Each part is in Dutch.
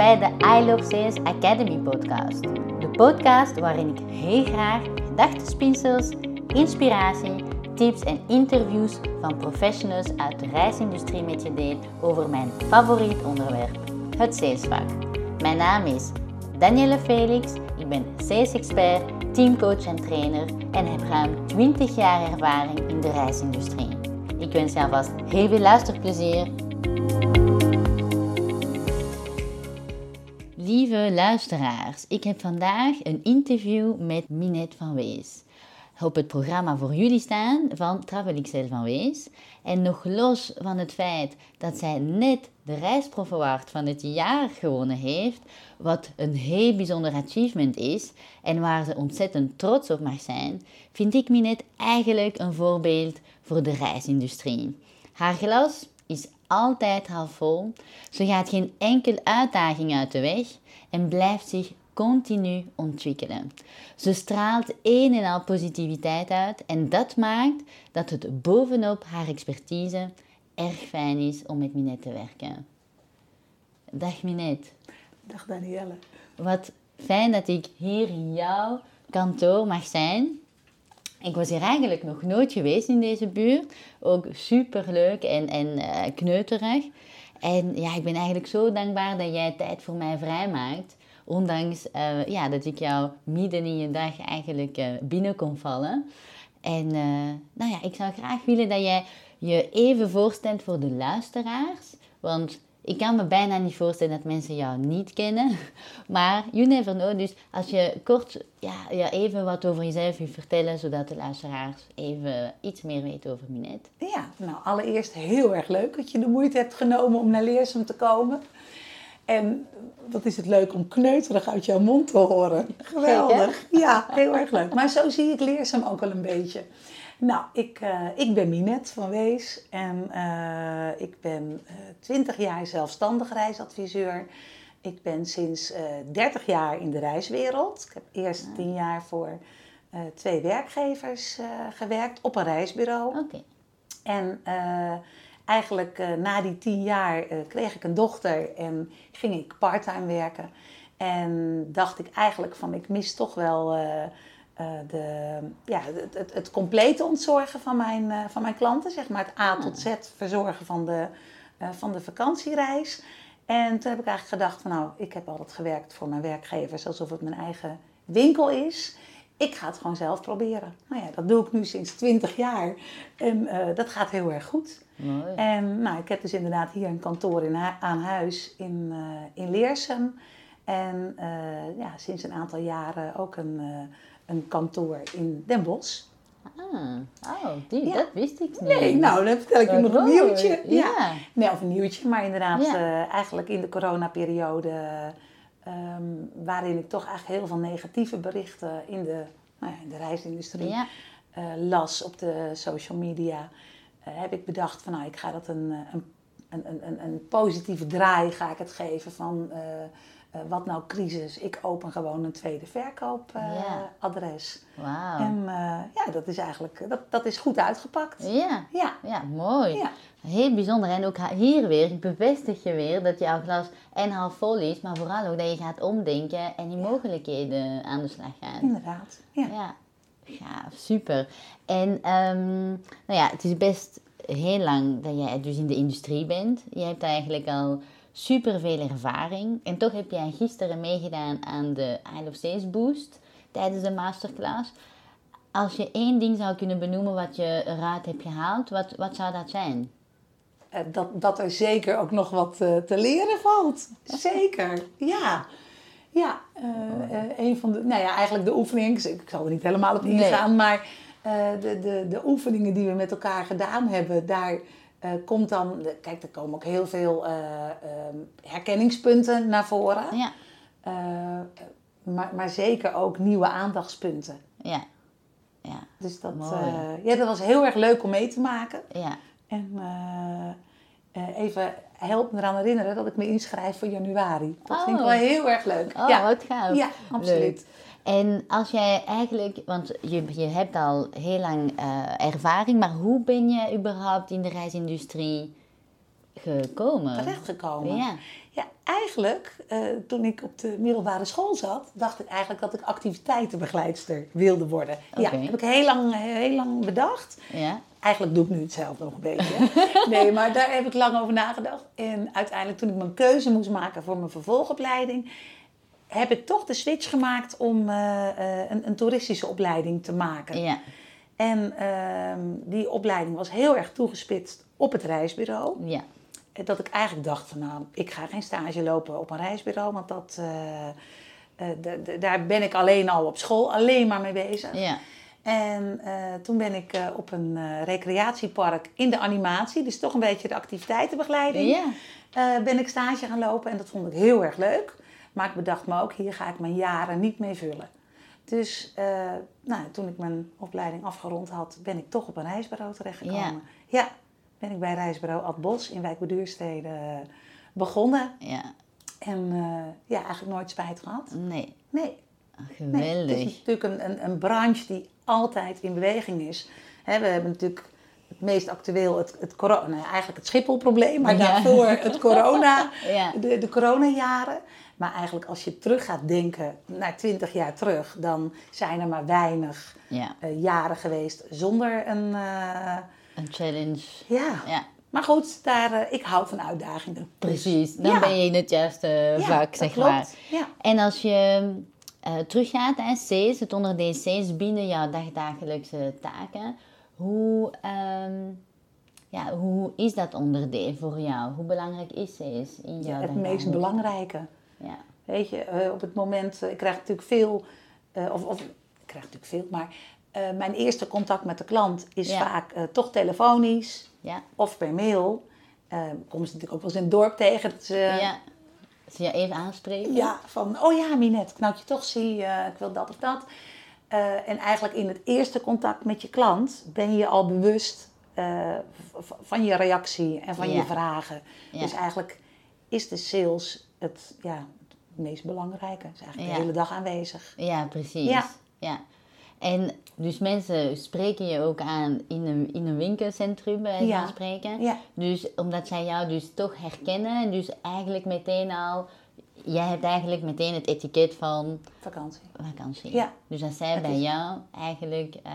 bij de I Love Sales Academy podcast. De podcast waarin ik heel graag gedachtenspinsels, inspiratie, tips en interviews van professionals uit de reisindustrie met je deel over mijn favoriet onderwerp, het salesvak. Mijn naam is Danielle Felix, ik ben sales expert, teamcoach en trainer en heb ruim 20 jaar ervaring in de reisindustrie. Ik wens je alvast heel veel luisterplezier. Lieve luisteraars, ik heb vandaag een interview met Minette van Wees. Op het programma voor jullie staan van Travel XL van Wees. En nog los van het feit dat zij net de reisprofaward van het jaar gewonnen heeft, wat een heel bijzonder achievement is en waar ze ontzettend trots op mag zijn, vind ik Minette eigenlijk een voorbeeld voor de reisindustrie. Haar glas is altijd vol, ze gaat geen enkele uitdaging uit de weg en blijft zich continu ontwikkelen. Ze straalt een en al positiviteit uit en dat maakt dat het bovenop haar expertise erg fijn is om met Minette te werken. Dag Minette. Dag Danielle. Wat fijn dat ik hier in jouw kantoor mag zijn. Ik was hier eigenlijk nog nooit geweest in deze buurt. Ook super leuk en, en uh, kneuterig. En ja, ik ben eigenlijk zo dankbaar dat jij tijd voor mij vrijmaakt. Ondanks uh, ja, dat ik jou midden in je dag eigenlijk uh, binnen kon vallen. En nou ja, ik zou graag willen dat jij je even voorstelt voor de luisteraars. Want ik kan me bijna niet voorstellen dat mensen jou niet kennen. Maar you never know. Dus als je kort ja, ja, even wat over jezelf wil vertellen, zodat de luisteraars even iets meer weten over Minette. Ja, nou allereerst heel erg leuk dat je de moeite hebt genomen om naar Leersum te komen. En wat is het leuk om kneuterig uit jouw mond te horen. Geweldig. Ja, heel erg leuk. Maar zo zie ik Leersum ook wel een beetje. Nou, ik, uh, ik ben Minette van Wees en uh, ik ben uh, 20 jaar zelfstandig reisadviseur. Ik ben sinds 30 jaar in de reiswereld. Ik heb eerst ja. 10 jaar voor twee werkgevers gewerkt op een reisbureau. Okay. En eigenlijk na die 10 jaar kreeg ik een dochter en ging ik parttime werken. En dacht ik eigenlijk van ik mis toch wel de, ja, het, het, het, complete ontzorgen van mijn, uh, van mijn klanten, zeg maar het A tot Z verzorgen van de, uh, van de vakantiereis. En toen heb ik eigenlijk gedacht van nou, ik heb altijd gewerkt voor mijn werkgevers alsof het mijn eigen winkel is. Ik ga het gewoon zelf proberen. Nou ja, dat doe ik nu sinds 20 jaar en dat gaat heel erg goed. Mooi. En nou, ik heb dus inderdaad hier een kantoor in, aan huis in, in Leersum. En ja, sinds een aantal jaren ook een een kantoor in Den Bosch. Ah, oh, die, ja. dat wist ik niet. Nee, nou, dan vertel ik je nog een nieuwtje. Ja. ja. Nee, of een nieuwtje, maar inderdaad, ja. uh, eigenlijk in de coronaperiode, um, waarin ik toch eigenlijk heel veel negatieve berichten in de, nou ja, in de reisindustrie uh, las op de social media, uh, heb ik bedacht van nou, ik ga dat een, een, een, een, een positieve draai ga ik het geven van uh, wat nou crisis? Ik open gewoon een tweede verkoopadres. Uh, ja. En uh, ja, dat is eigenlijk dat, dat is goed uitgepakt. Ja, ja. ja mooi. Ja. Heel bijzonder. En ook hier weer bevestig je weer dat jouw glas en half vol is, maar vooral ook dat je gaat omdenken en die mogelijkheden aan de slag gaat. Inderdaad. Ja. ja. Ja, super. En um, nou ja, het is best heel lang dat jij dus in de industrie bent. Je hebt eigenlijk al super veel ervaring. En toch heb jij gisteren meegedaan aan de Isle of Stays Boost tijdens de masterclass. Als je één ding zou kunnen benoemen wat je eruit hebt gehaald, wat, wat zou dat zijn? Uh, dat, dat er zeker ook nog wat uh, te leren valt. Zeker, ja. Ja, uh, een van de, nou ja, eigenlijk de oefeningen, ik zal er niet helemaal op ingaan, nee. maar de, de, de oefeningen die we met elkaar gedaan hebben, daar uh, komt dan, kijk, er komen ook heel veel uh, uh, herkenningspunten naar voren. Ja. maar, maar zeker ook nieuwe aandachtspunten. Ja. ja. Dus dat, ja, dat was heel erg leuk om mee te maken. Ja. En even help me eraan herinneren dat ik me inschrijf voor januari. Dat oh. vind ik wel heel erg leuk. Oh, ja. wat gaaf. Ja, absoluut. Leuk. En als jij eigenlijk, want je, je hebt al heel lang uh, ervaring, maar hoe ben je überhaupt in de reisindustrie gekomen? terechtgekomen. Ja. Ja, eigenlijk, eh, toen ik op de middelbare school zat, dacht ik eigenlijk dat ik activiteitenbegeleidster wilde worden. Ja, Oké. heb ik heel lang, heel lang bedacht. Ja. Eigenlijk doe ik nu hetzelfde nog een beetje. nee, maar daar heb ik lang over nagedacht. En uiteindelijk, toen ik mijn keuze moest maken voor mijn vervolgopleiding, heb ik toch de switch gemaakt om eh, eh, een, een toeristische opleiding te maken. Ja. En ehm, die opleiding was heel erg toegespitst op het reisbureau. Ja. Eh, Dat ik eigenlijk dacht van nou, ik ga geen stage lopen op een reisbureau, want dat, daar ben ik alleen al op school alleen maar mee bezig. Ja. En toen ben ik op een recreatiepark in de animatie, dus toch een beetje de activiteitenbegeleiding, Ja. ben ik stage gaan lopen en dat vond ik heel erg leuk. Maar ik bedacht me ook, hier ga ik mijn jaren niet mee vullen. Dus eh, nou, toen ik mijn opleiding afgerond had, ben ik toch op een reisbureau terechtgekomen. Ja. Ja, ben ik bij reisbureau Ad Bos in Wijk bij Duurstede eh, begonnen. Ja. En eh, ja, eigenlijk nooit spijt gehad. Nee. Nee, Ach, nee. Het geweldig. is natuurlijk een, een, een branche die altijd in beweging is. Hè, we hebben natuurlijk meest actueel het, het corona, nou, eigenlijk het Schipholprobleem, maar Ja. daarvoor het corona, Ja. de, de coronajaren. Maar eigenlijk als je terug gaat denken naar 20 jaar terug, dan zijn er maar weinig Ja. eh, jaren geweest zonder een. eh, Een challenge. ja. Ja. Maar goed, daar, eh, ik hou van uitdagingen. Dus, Precies. Dan ja. ben je in het juiste vak, zeg klopt. maar. Ja. En als je teruggaat aan C's, het onderdeel C's binnen jouw dagdagelijkse taken, hoe, ehm, ja, hoe is dat onderdeel voor jou? Hoe belangrijk is C's in jouw het meest belangrijke. Ja. Weet je, eh, op het moment, eh, ik krijg natuurlijk veel, eh, of, of ik krijg natuurlijk veel, maar eh, mijn eerste contact met de klant is Ja. vaak eh, toch telefonisch Ja. of per mail. Eh komen ze natuurlijk ook wel eens in het dorp tegen. Dat ze, ja. Als je even aanspreken? ja, van, oh ja, Minette, nou ik je toch zie, ik wil dat of dat. Eh, en eigenlijk in het eerste contact met je klant ben je al bewust eh, van je reactie en van Ja. je vragen. Ja. Dus eigenlijk is de sales het, ja, het meest belangrijke. Het is eigenlijk Ja. de hele dag aanwezig. Ja, precies. Ja. Ja. En dus mensen spreken je ook aan in een, in een winkelcentrum, bij Ja. spreken. Ja. Dus omdat zij jou dus toch herkennen, en dus eigenlijk meteen al, jij hebt eigenlijk meteen het etiket van Vakantie. vakantie. Ja. Dus als zij bij is- jou eigenlijk eh,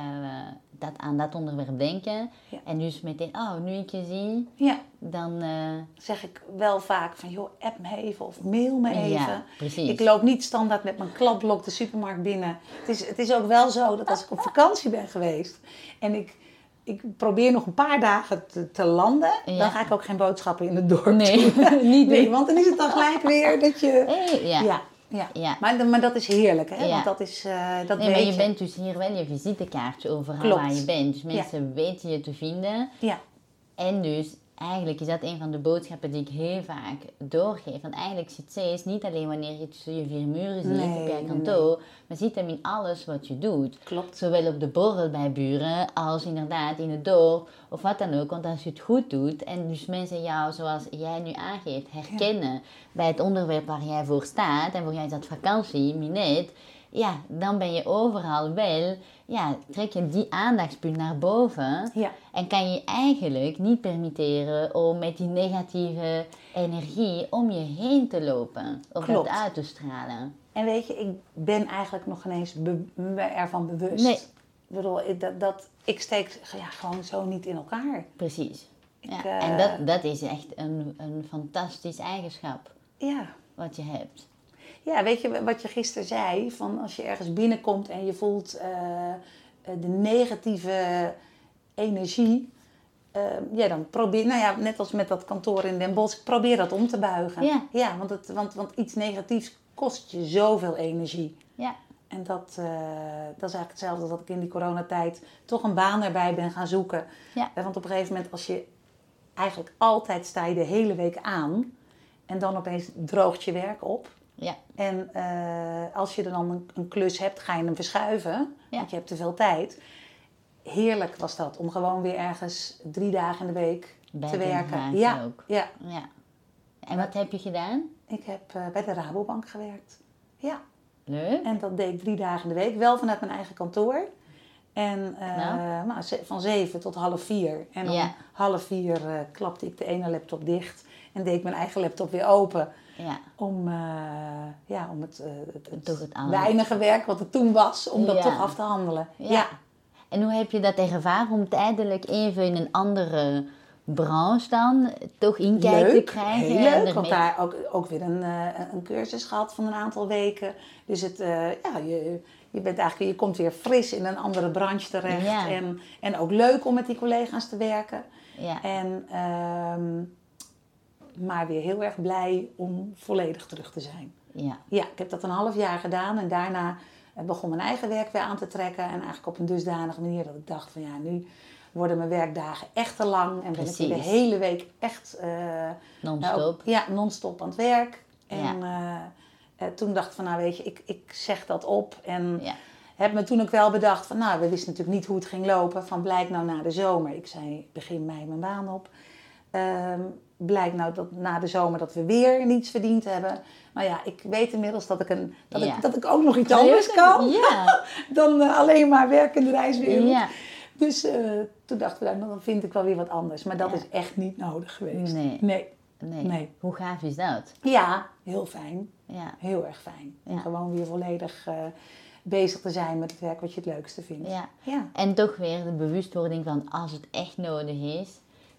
dat, aan dat onderwerp denken, Ja. en dus meteen, oh, nu ik je zie, Ja, dan, eh, zeg ik wel vaak van, joh, app me even of mail me Ja, even. precies. Ik loop niet standaard met mijn klapblok de supermarkt binnen. Het is, het is ook wel zo dat als ik op vakantie ben geweest en ik, ik probeer nog een paar dagen te, te landen, Ja. dan ga ik ook geen boodschappen in het dorp Nee, doen. niet nee, want dan is het dan gelijk weer dat je... hey, ja. Ja, ja. Ja. Maar, maar dat is heerlijk, hè? Want dat is, eh dat Nee, weet maar je bent dus hier wel je visitekaartje overal Klopt. waar je bent. Dus mensen weten je te vinden. Ja, En dus eigenlijk is dat een van de boodschappen die ik heel vaak doorgeef. Want eigenlijk zit Cees niet alleen wanneer je tussen je vier muren zit Nee, op je nee, kantoor. Maar ziet hem in alles wat je doet. klopt. Zowel op de borrel bij buren als inderdaad in het dorp of wat dan ook. Want als je het goed doet en dus mensen jou, zoals jij nu aangeeft, herkennen bij het onderwerp waar jij voor staat. En voor jou is dat vakantie, Minet. Ja, dan ben je overal wel, ja, trek je die aandachtspunt naar boven. Ja. En kan je eigenlijk niet permitteren om met die negatieve energie om je heen te lopen. Of Klopt. dat uit te stralen. En weet je, ik ben eigenlijk nog ineens be- ervan bewust. Nee. Ik bedoel, ik- dat, dat, ik steek ja, gewoon zo niet in elkaar. Precies. Ja. eh, En dat, dat is echt een, een fantastisch eigenschap Ja. wat je hebt. Ja, weet je wat je gisteren zei? Van als je ergens binnenkomt en je voelt eh, eh, de negatieve energie. eh, ja, dan probeer, nou ja, net als met dat kantoor in Den Bosch, probeer dat om te buigen. Ja. ja want, het, want, want iets negatiefs kost je zoveel energie. Ja, En dat, dat is eigenlijk hetzelfde als dat ik in die coronatijd toch een baan erbij ben gaan zoeken. Ja. Want op een gegeven moment, als je eigenlijk altijd sta je de hele week aan en dan opeens droogt je werk op. ja, En eh, als je dan een, een klus hebt, ga je hem verschuiven, Ja. want je hebt te veel tijd. Heerlijk was dat om gewoon weer ergens drie dagen in de week Bij te werken. Ja, ook. ja, ja. En wat heb je gedaan? ik heb eh, bij de Rabobank gewerkt. Ja. Leuk. En dat deed ik drie dagen in de week, wel vanuit mijn eigen kantoor. En eh, Nou. nou, van zeven tot half vier. En om Ja. half vier klapte ik de ene laptop dicht en deed ik mijn eigen laptop weer open. Ja. Om, eh, ja, om het, eh, het, het Toch het alle- weinige werk wat er toen was, om dat toch af te handelen. Ja. Ja. En hoe heb je dat ervaren om tijdelijk even in een andere branche dan toch inkijk te krijgen? heel en leuk. ermee- Want daar ook, ook weer een, eh, een cursus gehad van een aantal weken. Dus het, ja, je, je, bent eigenlijk, je komt weer fris in een andere branche terecht. Ja. En, en ook leuk om met die collega's te werken. Ja. En, ehm, maar weer heel erg blij om volledig terug te zijn. ja. Ja, ik heb dat een half jaar gedaan en daarna eh, begon mijn eigen werk weer aan te trekken. En eigenlijk op een dusdanige manier dat ik dacht van ja, nu worden mijn werkdagen echt te lang. En ben ik de hele week echt eh, Non-stop. nou, ja, non-stop aan het werk. En Ja. eh, toen dacht ik van nou weet je, ik, ik zeg dat op. En Ja. heb me toen ook wel bedacht van nou, we wisten natuurlijk niet hoe het ging lopen. Van blijkt nou na de zomer, ik zei begin mei mijn baan op. Ehm, blijkt nou dat na de zomer dat we weer niets verdiend hebben. Nou ja, ik weet inmiddels dat ik, een, dat Ja. ik, dat ik ook nog iets anders kan Ja. dan eh, alleen maar werken in de reiswereld. Ja. Dus eh, toen dachten we, nou, dan vind ik wel weer wat anders. Maar dat is echt niet nodig geweest. Nee. nee. Nee. Nee. Hoe gaaf is dat? Ja, heel fijn. Ja. Heel erg fijn. Gewoon weer volledig eh, bezig te zijn met het werk wat je het leukste vindt. Ja. Ja. En toch weer de bewustwording van als het echt nodig is,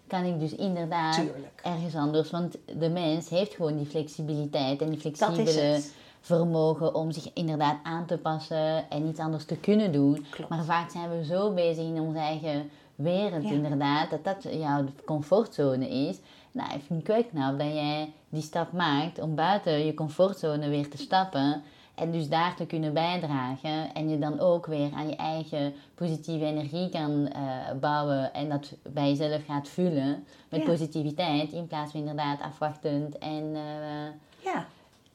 kan ik dus inderdaad Tuurlijk. ergens anders. Want de mens heeft gewoon die flexibiliteit en die flexibele vermogen om zich inderdaad aan te passen en iets anders te kunnen doen. Klopt. Maar vaak zijn we zo bezig in onze eigen wereld Ja. inderdaad, dat dat jouw comfortzone is. Nou, ik vind het wel knap dat jij die stap maakt om buiten je comfortzone weer te stappen. En dus daar te kunnen bijdragen. En je dan ook weer aan je eigen positieve energie kan eh, bouwen. En dat bij jezelf gaat vullen met Ja. positiviteit. In plaats van inderdaad afwachtend en eh, Ja.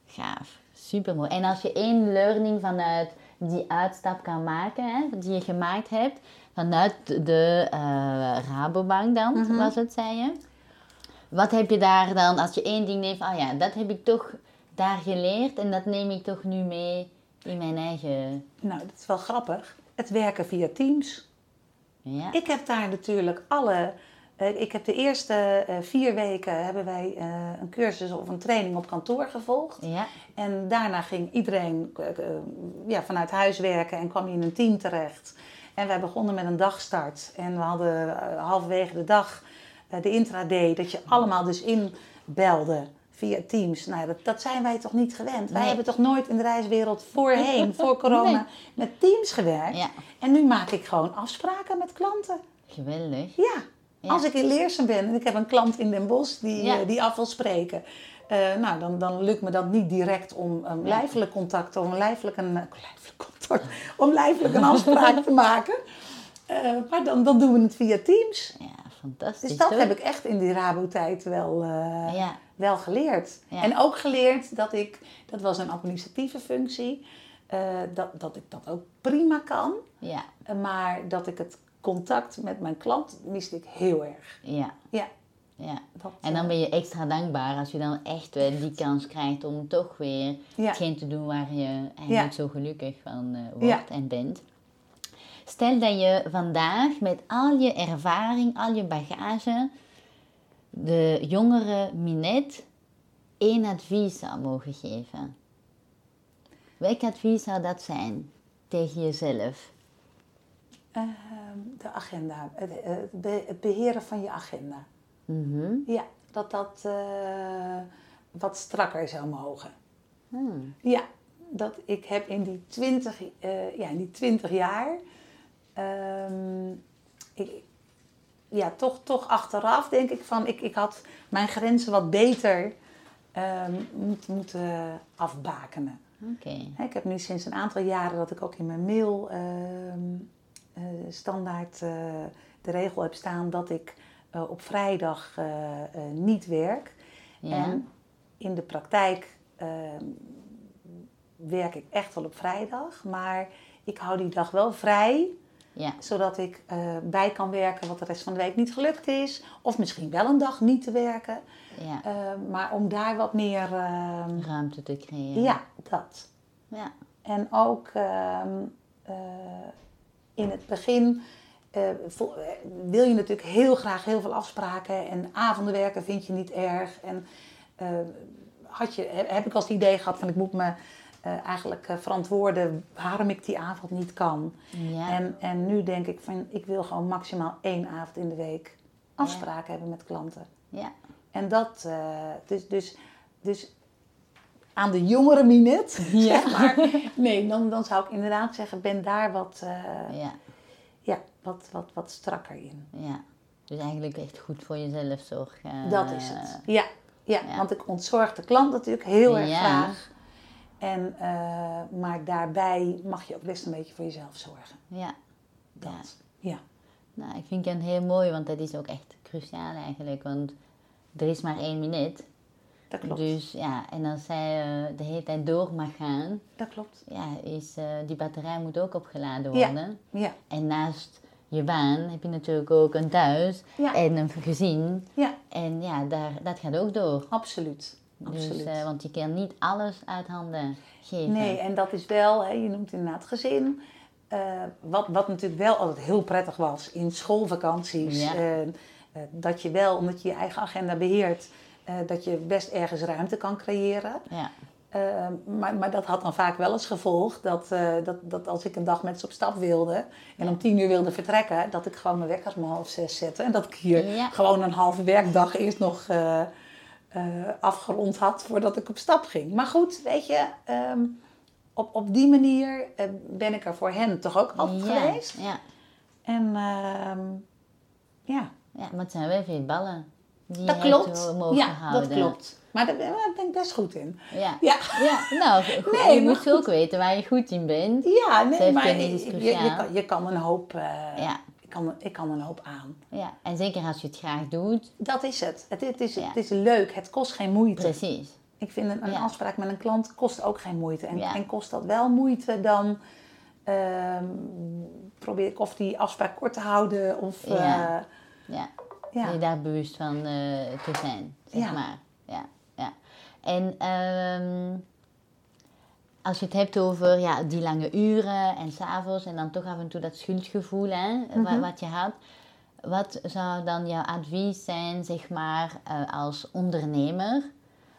gaaf. Super mooi. En als je één learning vanuit die uitstap kan maken, hè, die je gemaakt hebt. Vanuit de eh, Rabobank dan, Mhm. was het, zei je. Wat heb je daar dan, als je één ding neemt, oh ja, dat heb ik toch daar geleerd en dat neem ik toch nu mee in mijn eigen... Nou, dat is wel grappig. Het werken via Teams. Ja, Ik heb daar natuurlijk alle... eh, ik heb de eerste eh, vier weken hebben wij eh, een cursus of een training op kantoor gevolgd. ja, En daarna ging iedereen ja, vanuit huis werken en kwam je in een team terecht. En wij begonnen met een dagstart. En we hadden halverwege de dag de intraday, dat je allemaal dus inbelde via Teams. Nou, dat, dat zijn wij toch niet gewend? Wij Nee. hebben toch nooit in de reiswereld voorheen, voor corona, Nee. met Teams gewerkt? Ja. En nu maak ik gewoon afspraken met klanten. geweldig. Ja, Ja. als ik in Leersum ben en ik heb een klant in Den Bosch die, Ja. eh, die af wil spreken. eh, nou, dan, dan lukt me dat niet direct om een lijfelijk contact, om lijfelijk een, lijfelijk contact, om lijfelijk een afspraak te maken. Maar dan, dan doen we het via Teams. Ja, fantastisch. Dus dat heb ik echt in die Rabo-tijd wel, Ja. Wel geleerd. Ja. En ook geleerd dat ik, dat was een administratieve functie, eh, dat, dat ik dat ook prima kan. Ja, Eh, Maar dat ik het contact met mijn klant miste ik heel erg. ja, Ja, ja. dat, En dan eh, ben je extra dankbaar als je dan echt wel die kans krijgt om toch weer Ja. hetgeen te doen waar je eigenlijk Ja. zo gelukkig van wordt en bent. Stel dat je vandaag met al je ervaring, al je bagage, de jongere Minet één advies zou mogen geven. Welk advies zou dat zijn tegen jezelf? ehm, de agenda, het, het be- het beheren van je agenda. Mhm. Ja, dat dat eh, wat strakker zou mogen. Hmm. Ja, dat ik heb in die twintig, eh, ja, in die 20 jaar, ehm, ik, ja, toch, toch achteraf denk ik van, ik, ik had mijn grenzen wat beter ehm, moet, moeten afbakenen. Hè, Ik heb nu sinds een aantal jaren dat ik ook in mijn mail ehm, eh, standaard eh, de regel heb staan dat ik eh, op vrijdag niet werk. Ja. En in de praktijk ehm, werk ik echt wel op vrijdag, maar ik hou die dag wel vrij, Ja. zodat ik eh, bij kan werken wat de rest van de week niet gelukt is. Of misschien wel een dag niet te werken, ja. Eh, maar om daar wat meer, ehm, Ruimte te creëren. ja, dat. Ja. En ook ehm, eh, in het begin wil je natuurlijk heel graag heel veel afspraken. En avonden werken vind je niet erg. En had je, he- heb ik als het idee gehad van ik moet me eh, eigenlijk eh, verantwoorden waarom ik die avond niet kan. Ja. En, en nu denk ik van ik wil gewoon maximaal één avond in de week afspraken hebben met klanten. ja. En dat, eh, dus, dus, dus aan de jongere Minet, zeg maar. Nee, dan, dan zou ik inderdaad zeggen, ben daar wat, Ja. ja, wat, wat, wat strakker in. Ja. Dus eigenlijk echt goed voor jezelf zorgen. Dat is het. Ja, ja, want ik ontzorg de klant natuurlijk heel erg Ja. graag. En, eh, maar daarbij mag je ook best een beetje voor jezelf zorgen. Ja. Dat. Ja. Nou, ik vind het heel mooi, want dat is ook echt cruciaal eigenlijk. Want er is maar één minuut. dat klopt. Dus ja, en als zij eh, de hele tijd door mag gaan, Dat klopt. ja, is, eh, die batterij moet ook opgeladen Ja. worden. Ja, En naast je baan heb je natuurlijk ook een thuis Ja. en een gezin. ja, En ja, daar, dat gaat ook door. absoluut. Absoluut. Dus, eh, want je kan niet alles uit handen geven. Nee, en dat is wel, hè, je noemt inderdaad gezin. Eh, wat, wat natuurlijk wel altijd heel prettig was in schoolvakanties. Ja. eh, dat je wel, omdat je je eigen agenda beheert, eh, dat je best ergens ruimte kan creëren. Ja, maar, maar dat had dan vaak wel als gevolg dat, dat, dat als ik een dag met ze op stap wilde en om tien uur wilde vertrekken, dat ik gewoon mijn wekkers om half zes zette. En dat ik hier Ja. gewoon een halve werkdag eerst nog eh, eh, afgerond had voordat ik op stap ging. Maar goed, weet je, ehm, op, op die manier eh, ben ik er voor hen toch ook altijd ja, geweest. Ja. En ehm, ja, ja, maar het zijn wel veel ballen die dat je klopt. mogen Ja, houden. dat klopt. Maar daar ben, ik best goed in. Ja. Ja. Ja, nou, goed, Nee, je moet ook weten waar je goed in bent. Ja, nee, maar je, je, kan, je kan een hoop, eh, Ja. Ik, kan, ik kan een hoop aan. Ja, en zeker als je het graag doet. Dat is het. Het, het, is, Ja. het is leuk, het kost geen moeite. Precies. Ik vind een, een Ja. afspraak met een klant kost ook geen moeite. En, Ja. en kost dat wel moeite, dan ehm, probeer ik of die afspraak kort te houden of... eh, Ja. Ja, ja. je daar bewust van eh, te zijn, zeg Ja. maar. Ja, ja. En ehm, als je het hebt over ja, die lange uren en s'avonds en dan toch af en toe dat schuldgevoel hè, Mhm. wat je had. Wat zou dan jouw advies zijn, zeg maar, eh, als ondernemer,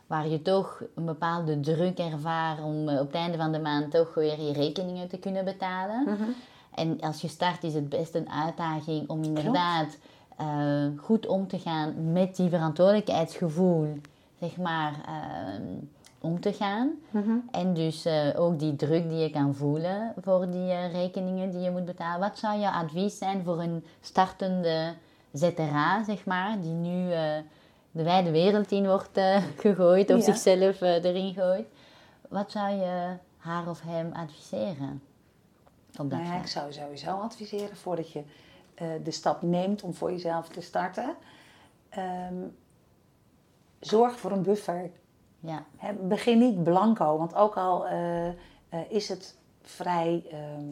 waar je toch een bepaalde druk ervaart om eh, op het einde van de maand toch weer je rekeningen te kunnen betalen? Mhm. En als je start is het best een uitdaging om inderdaad eh, goed om te gaan met die verantwoordelijkheidsgevoel, zeg maar, ehm, om te gaan. Mhm. En dus eh, ook die druk die je kan voelen voor die eh, rekeningen die je moet betalen. Wat zou jouw advies zijn voor een startende ZRA, zeg maar, die nu eh, de wijde wereld in wordt gegooid of Ja. zichzelf erin gooit? Wat zou je haar of hem adviseren? Op dat Nou ja, ik zou sowieso adviseren voordat je de stap neemt om voor jezelf te starten. ehm, zorg voor een buffer. Ja, begin niet blanco, want ook al eh, eh, is het vrij ehm,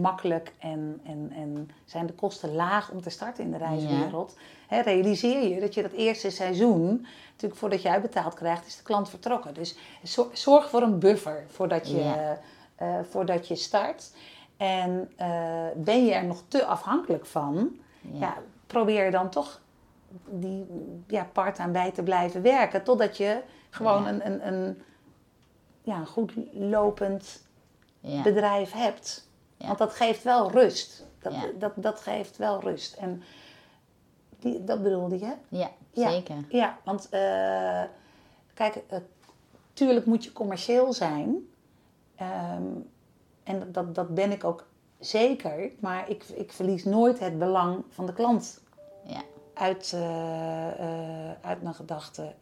makkelijk en, en, en zijn de kosten laag om te starten in de reiswereld, realiseer je dat je dat eerste seizoen, natuurlijk voordat je uitbetaald krijgt, is de klant vertrokken. Dus zor- zorg voor een buffer voordat je, Ja. eh, voordat je start. En ben je er nog te afhankelijk van, ja. probeer dan toch die ja, part-time bij te blijven werken. Totdat je gewoon Ja. een, een, een, ja, een goed lopend ja, bedrijf hebt. Ja. Want dat geeft wel rust. Dat, dat, dat geeft wel rust. En die, dat bedoelde je? ja, Ja. zeker. Ja, want eh, kijk, eh, tuurlijk moet je commercieel zijn. Ehm, en dat- dat, ben ik ook zeker. Maar ik, ik verlies nooit het belang van de klant Ja, uit, eh, uit mijn gedachten.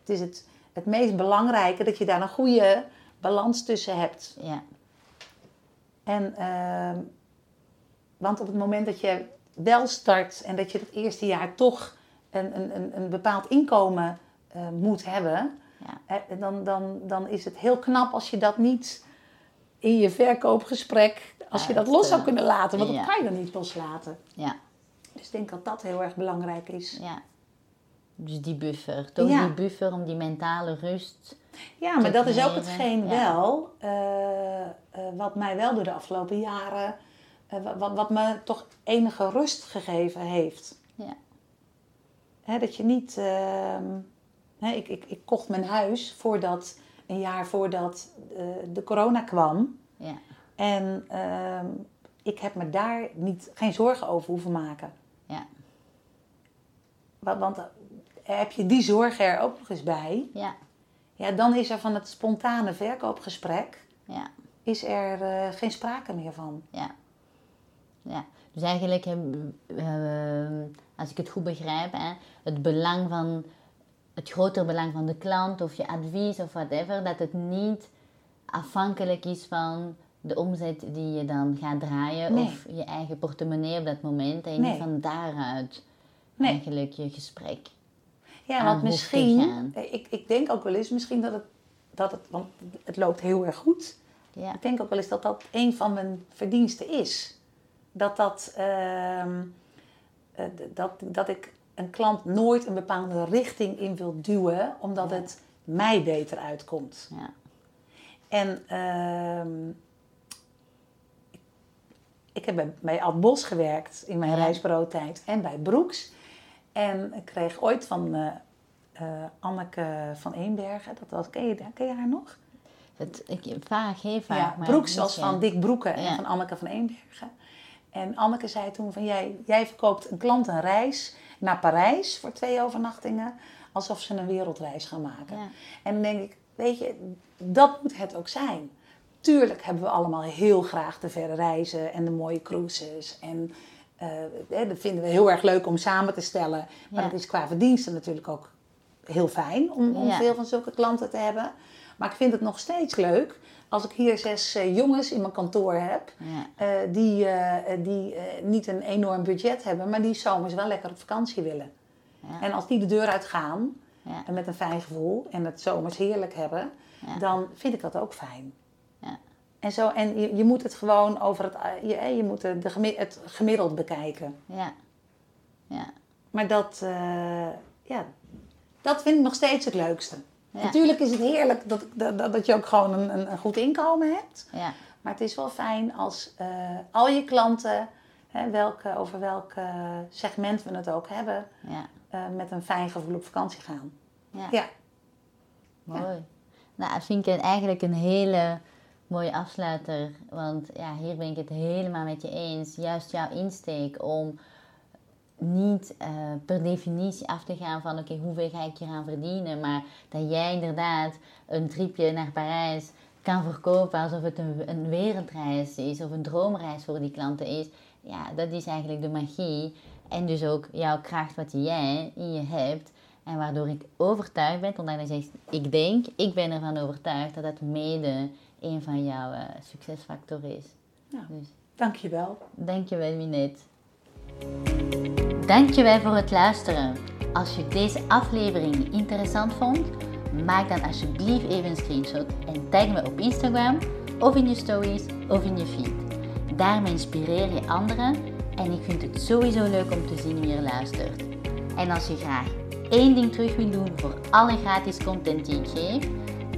Het is het, het meest belangrijke dat je daar een goede balans tussen hebt. ja, En, ehm, want op het moment dat je wel start en dat je het eerste jaar toch een, een, een, bepaald inkomen eh, moet hebben, ja, dan, dan, dan is het heel knap als je dat niet in je verkoopgesprek, als je dat los zou eh, kunnen laten, want ja. dat kan je dan niet loslaten. ja, Dus ik denk dat dat heel erg belangrijk is. ja. Dus die buffer, toch Ja. die buffer om die mentale rust. Ja, maar dat is ook hetgeen Ja. wel, eh, eh, wat mij wel door de afgelopen jaren eh, wa- wat, wat me toch enige rust gegeven heeft. Ja. Hè, dat je niet. ehm, hè, ik, ik, ik kocht mijn huis voordat, een jaar voordat de corona kwam. Ja. En ehm, ik heb me daar niet, geen zorgen over hoeven maken. Ja. Want, want heb je die zorgen er ook nog eens bij, Ja. ja, dan is er van het spontane verkoopgesprek Ja. is er eh, geen sprake meer van. Ja. ja. Dus eigenlijk, hebben we, eh, als ik het goed begrijp, hè, het belang van, het grotere belang van de klant of je advies of whatever, dat het niet afhankelijk is van de omzet die je dan gaat draaien Nee. of je eigen portemonnee op dat moment en Nee. van daaruit Nee. eigenlijk je gesprek. Ja, want misschien, ik, ik denk ook wel eens misschien dat het, dat het, want het loopt heel erg goed. Ja. Ik denk ook wel eens dat dat een van mijn verdiensten is. Dat, dat, d- dat, dat ik een klant nooit een bepaalde richting in wil duwen, omdat Ja. het mij beter uitkomt. Ja. En ehm, ik heb bij, bij Ad Bos gewerkt in mijn reisbureautijd en bij Broeks. En ik kreeg ooit van eh, eh, Anneke van Eenbergen, dat was, ken, je, ken je haar nog? Het, ik, vaag, heel ja, maar Broeks was van Dick Broeken en Ja. van Anneke van Eenbergen. En Anneke zei toen van, jij, jij verkoopt een klant een reis naar Parijs voor twee overnachtingen, alsof ze een wereldreis gaan maken. Ja. En dan denk ik, weet je, dat moet het ook zijn. Tuurlijk hebben we allemaal heel graag de verre reizen en de mooie cruises. En eh, hè, dat vinden we heel erg leuk om samen te stellen. Maar dat is qua verdiensten natuurlijk ook heel fijn om, veel van zulke klanten te hebben. Maar ik vind het nog steeds leuk als ik hier zes eh, jongens in mijn kantoor heb. Ja. eh, die eh, die eh, niet een enorm budget hebben, maar die zomers wel lekker op vakantie willen. Ja. En als die de deur uitgaan Ja. en met een fijn gevoel en het zomers heerlijk hebben, dan vind ik dat ook fijn. En, zo, en je, je moet het gewoon over het, eh, je, je moet de, het gemiddeld bekijken. Ja. Ja. Maar dat, eh, ja, dat vind ik nog steeds het leukste. Ja. Natuurlijk is het heerlijk dat, dat, dat je ook gewoon een, een, goed inkomen hebt. Ja. Maar het is wel fijn als eh, al je klanten, hè, welke, over welk segment we het ook hebben, Ja. met een fijn gevoel op vakantie gaan. Ja. Ja, Mooi. Nou, vind ik eigenlijk een hele mooie afsluiter. Want ja, hier ben ik het helemaal met je eens. Juist jouw insteek om niet eh, per definitie af te gaan van oké, hoeveel ga ik hier aan verdienen. Maar dat jij inderdaad een tripje naar Parijs kan verkopen alsof het een, een wereldreis is of een droomreis voor die klanten is. Ja, dat is eigenlijk de magie. En dus ook jouw kracht wat jij in je hebt. En waardoor ik overtuigd ben, omdat je zegt, ik denk, ik ben ervan overtuigd dat dat mede een van jouw eh, succesfactoren is. Ja. Dus dankjewel. dankjewel Minette. Dankjewel voor het luisteren. Als je deze aflevering interessant vond, maak dan alsjeblieft even een screenshot en tag me op Instagram of in je stories of in je feed. Daarmee inspireer je anderen en ik vind het sowieso leuk om te zien wie er luistert. En als je graag één ding terug wil doen voor alle gratis content die ik geef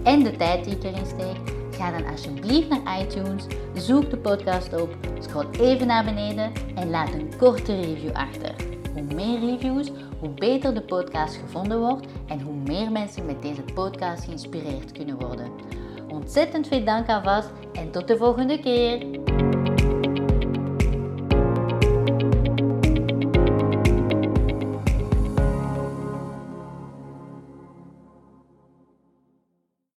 en de tijd die ik erin steek, ga dan alsjeblieft naar iTunes, zoek de podcast op, scroll even naar beneden en laat een korte review achter. Hoe meer reviews, hoe beter de podcast gevonden wordt en hoe meer mensen met deze podcast geïnspireerd kunnen worden. Ontzettend veel dank alvast en tot de volgende keer!